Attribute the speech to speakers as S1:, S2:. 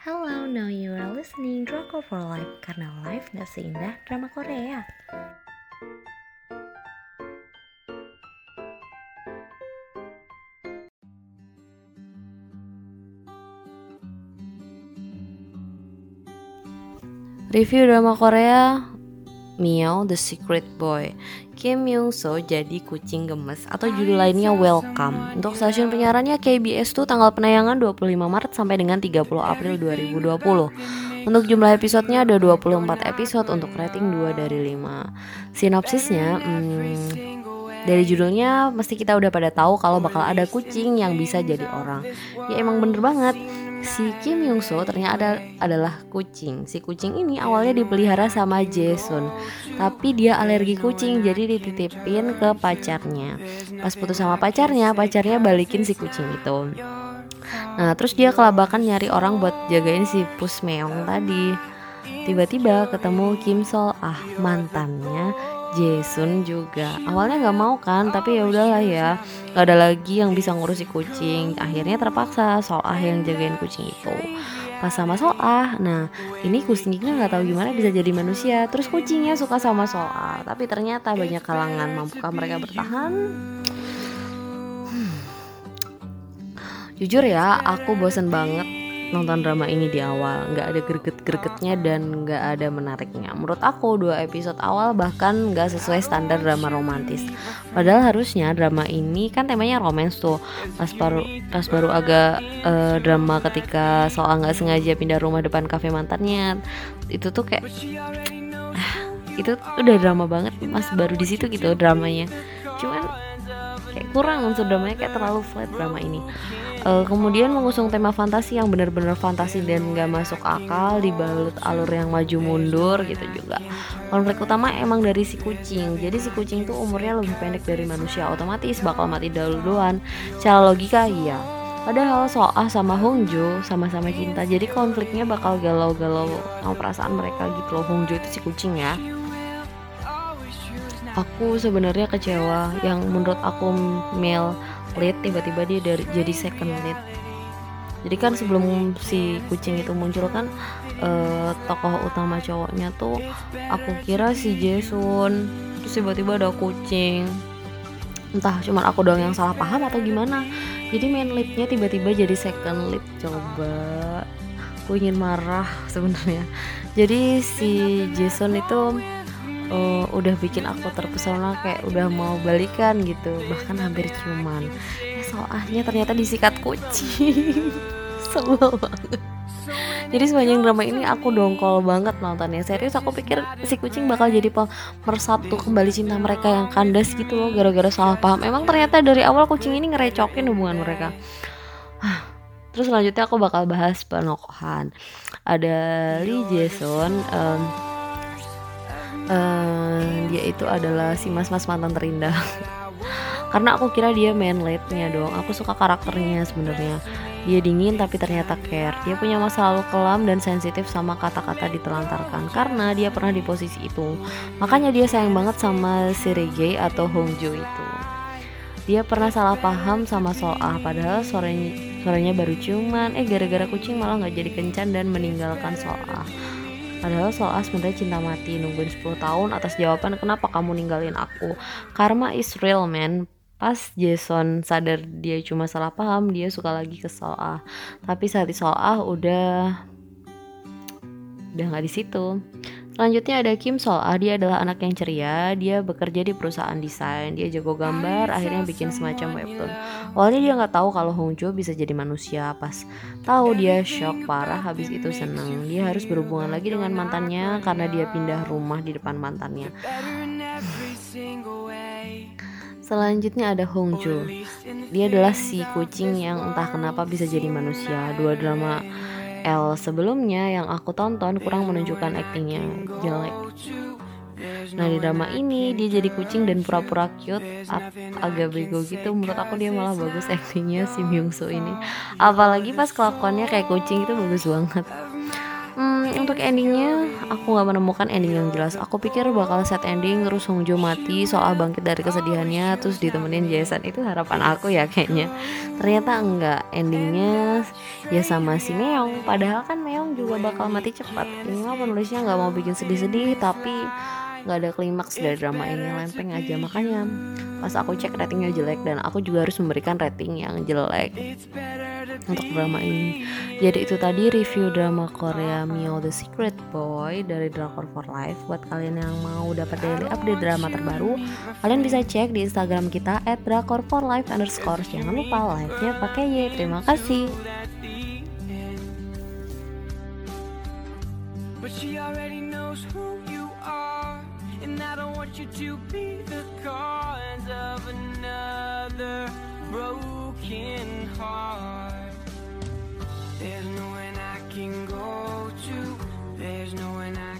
S1: Hello, now you are listening Drama for Life karena life gak seindah drama Korea. Review drama Korea Meow the Secret Boy. Kim Young So jadi kucing gemes. Atau judul lainnya Welcome. Untuk stasiun penyiarannya KBS tuh tanggal penayangan 25 Maret sampai dengan 30 April 2020 Untuk jumlah episodenya ada 24 episode untuk rating 2 dari 5 Sinopsisnya hmm, dari judulnya mesti kita udah pada tahu kalau bakal ada kucing yang bisa jadi orang. Ya emang bener banget si Kim Young So ternyata adalah kucing. Si kucing ini awalnya dipelihara sama Jason, tapi dia alergi kucing jadi dititipin ke pacarnya. Pas putus sama pacarnya, pacarnya balikin si kucing itu. Nah, terus dia kelabakan nyari orang buat jagain si Pus Meong tadi. Tiba-tiba ketemu Kim Sol Ah mantannya Jason juga. Awalnya nggak mau kan tapi ya udahlah ya. Nggak ada lagi yang bisa ngurusi kucing. Akhirnya terpaksa Solah yang jagain kucing itu. Pas sama Soah nah ini kucingnya nggak tahu gimana bisa jadi manusia. Terus kucingnya suka sama Soah tapi ternyata banyak kalangan mampukah mereka bertahan? Hmm. jujur ya aku bosen banget nonton drama ini di awal. Nggak ada greget-gregetnya dan nggak ada menariknya. Menurut aku dua episode awal bahkan nggak sesuai standar drama romantis. Padahal harusnya drama ini kan temanya romance tuh. Pas baru pas baru agak uh, drama ketika soal nggak sengaja pindah rumah depan kafe mantannya. Itu tuh kayak itu udah drama banget mas. Baru di situ gitu dramanya. Cuman kayak kurang unsur dramanya kayak terlalu flat drama ini uh, kemudian mengusung tema fantasi yang benar-benar fantasi dan gak masuk akal dibalut alur yang maju mundur gitu juga. Konflik utama emang dari si kucing. Jadi si kucing tuh umurnya lebih pendek dari manusia otomatis bakal mati duluan. Secara logika iya. Padahal Soah sama Hongjo sama-sama cinta Jadi konfliknya bakal galau-galau sama perasaan mereka gitu loh. Hongjo itu si kucing ya. Aku sebenarnya kecewa. Yang menurut aku male lead tiba-tiba dia dari jadi second lead. Jadi kan sebelum si kucing itu muncul kan uh, tokoh utama cowoknya tuh aku kira si Jason terus tiba-tiba ada kucing. Entah cuman aku doang yang salah paham atau gimana. Jadi main leadnya tiba-tiba jadi second lead coba. Aku ingin marah sebenarnya. Jadi si Jason itu uh, udah bikin aku terpesona kayak udah mau balikan gitu. Bahkan hampir ciuman. Eh soalnya ternyata disikat kucing. Sebel banget. Jadi sepanjang drama ini aku dongkol banget nontonnya. Serius aku pikir si kucing bakal jadi pemersatu kembali cinta mereka yang kandas gitu loh gara-gara salah paham. Emang ternyata dari awal kucing ini ngerecokin hubungan mereka. Terus selanjutnya aku bakal bahas penokohan. Ada Lee Jason um, uh, dia itu adalah si mas-mas mantan terindah. Karena aku kira dia main leadnya dong. Aku suka karakternya sebenarnya. Dia dingin tapi ternyata care. Dia punya masa lalu kelam dan sensitif sama kata-kata ditelantarkan. Karena dia pernah di posisi itu. Makanya dia sayang banget sama si Reggae atau Hongjo itu. Dia pernah salah paham sama Soah padahal sorenya, sorenya baru ciuman eh gara-gara kucing malah nggak jadi kencan dan meninggalkan Soah Padahal soal sebenarnya cinta mati nungguin 10 tahun atas jawaban kenapa kamu ninggalin aku. Karma is real man. Pas Jason sadar dia cuma salah paham, dia suka lagi ke Soah. Tapi saat di Soah udah udah nggak di situ. Selanjutnya ada Kim Sol Ah, dia adalah anak yang ceria, dia bekerja di perusahaan desain, dia jago gambar, akhirnya bikin semacam webtoon. Awalnya dia nggak tahu kalau Hong Jo bisa jadi manusia, pas tahu dia shock parah, habis itu seneng. Dia harus berhubungan lagi dengan mantannya karena dia pindah rumah di depan mantannya. Selanjutnya ada Hong Jo. Dia adalah si kucing yang entah kenapa bisa jadi manusia. Dua drama L sebelumnya yang aku tonton kurang menunjukkan aktingnya. Jelek. Nah di drama ini dia jadi kucing dan pura-pura cute. Ag agak bego gitu. Menurut aku dia malah bagus aktingnya si Myung Soo ini. Apalagi pas kelakuannya kayak kucing itu bagus banget untuk endingnya aku nggak menemukan ending yang jelas. Aku pikir bakal set ending terus Hongjo mati soal bangkit dari kesedihannya terus ditemenin Jason. Itu harapan aku ya kayaknya. Ternyata enggak. Endingnya ya sama si Meong. Padahal kan Meong juga bakal mati cepat. Ini mah penulisnya nggak mau bikin sedih-sedih tapi nggak ada klimaks dari drama ini. Lempeng aja. Makanya pas aku cek ratingnya jelek dan aku juga harus memberikan rating yang jelek untuk drama ini. Jadi itu tadi review drama Korea Mio The Secret Boy dari Drakor for Life. Buat kalian yang mau dapat daily update drama terbaru kalian bisa cek di Instagram kita at Drakor for Life underscore. Jangan lupa live-nya pakai Y. Terima kasih. But she already knows who you are And I don't want you to be the cause of another broken